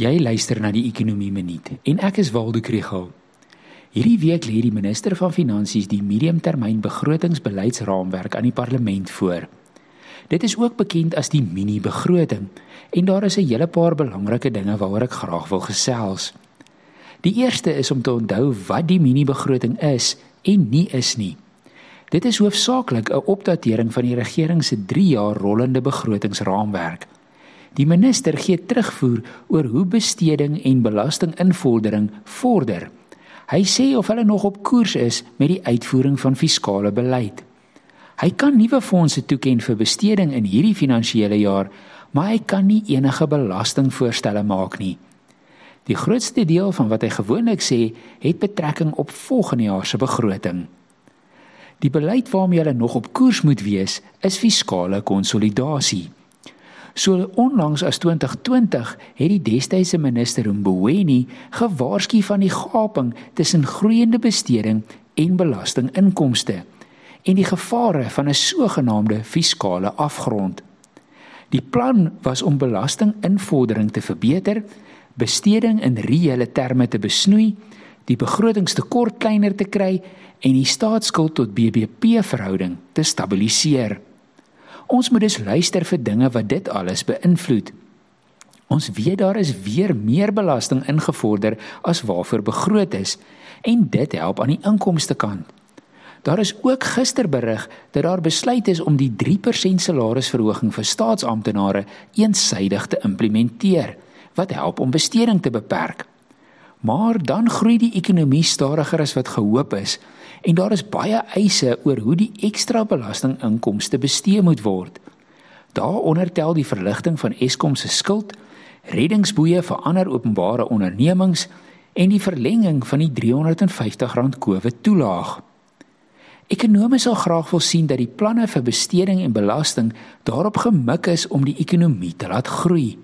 Jy luister na die Ekonomie Minuut en ek is Waldo Krugel. Hierdie week lê die minister van Finansies die mediumtermyn begrotingsbeleidsraamwerk aan die parlement voor. Dit is ook bekend as die mini-begroting en daar is 'n hele paar belangrike dinge waaroor ek graag wil gesels. Die eerste is om te onthou wat die mini-begroting is en nie is nie. Dit is hoofsaaklik 'n opdatering van die regering se 3 jaar rollende begrotingsraamwerk. Die minister gee terugvoer oor hoe besteding en belastinginvordering vorder. Hy sê of hulle nog op koers is met die uitvoering van fiskale beleid. Hy kan nuwe fondse toeken vir besteding in hierdie finansiële jaar, maar hy kan nie enige belastingvoorstelle maak nie. Die grootste deel van wat hy gewoonlik sê, het betrekking op volgende jaar se begroting. Die beleid waarmee hulle nog op koers moet wees, is fiskale konsolidasie. So onlangs as 2020 het die destydse minister Mboweni gewaarsku van die gaping tussen groeiende besteding en belastinginkomste en die gevare van 'n sogenaamde fiskale afgrond. Die plan was om belastinginvordering te verbeter, besteding in reële terme te besnoei, die begrotingstekort kleiner te kry en die staatsskuld tot BBP verhouding te stabiliseer. Ons moet dus luister vir dinge wat dit alles beïnvloed. Ons weet daar is weer meer belasting ingevorder as waarvoor begroot is en dit help aan die inkomste kant. Daar is ook gister berig dat daar besluit is om die 3% salarisverhoging vir staatsamptenare eensaidig te implementeer wat help om besteding te beperk. Maar dan groei die ekonomie stadiger as wat gehoop is en daar is baie eise oor hoe die ekstra belastinginkomste bestee moet word. Daaronder tel die verligting van Eskom se skuld, reddingsboeye vir ander openbare ondernemings en die verlenging van die R350 COVID toelaag. Ekonome sal graag wil sien dat die planne vir besteding en belasting daarop gemik is om die ekonomie te laat groei.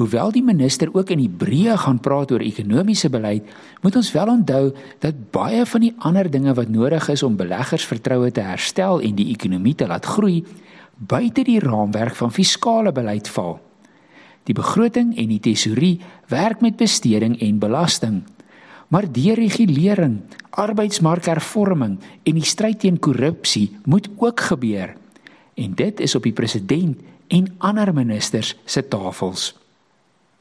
Hoewel die minister ook in Hebreë gaan praat oor ekonomiese beleid, moet ons wel onthou dat baie van die ander dinge wat nodig is om beleggersvertroue te herstel en die ekonomie te laat groei, buite die raamwerk van fiskale beleid val. Die begroting en die tesourie werk met besteding en belasting. Maar deregulering, arbeidsmarkhervorming en die stryd teen korrupsie moet ook gebeur. En dit is op die president en ander ministers se tafels.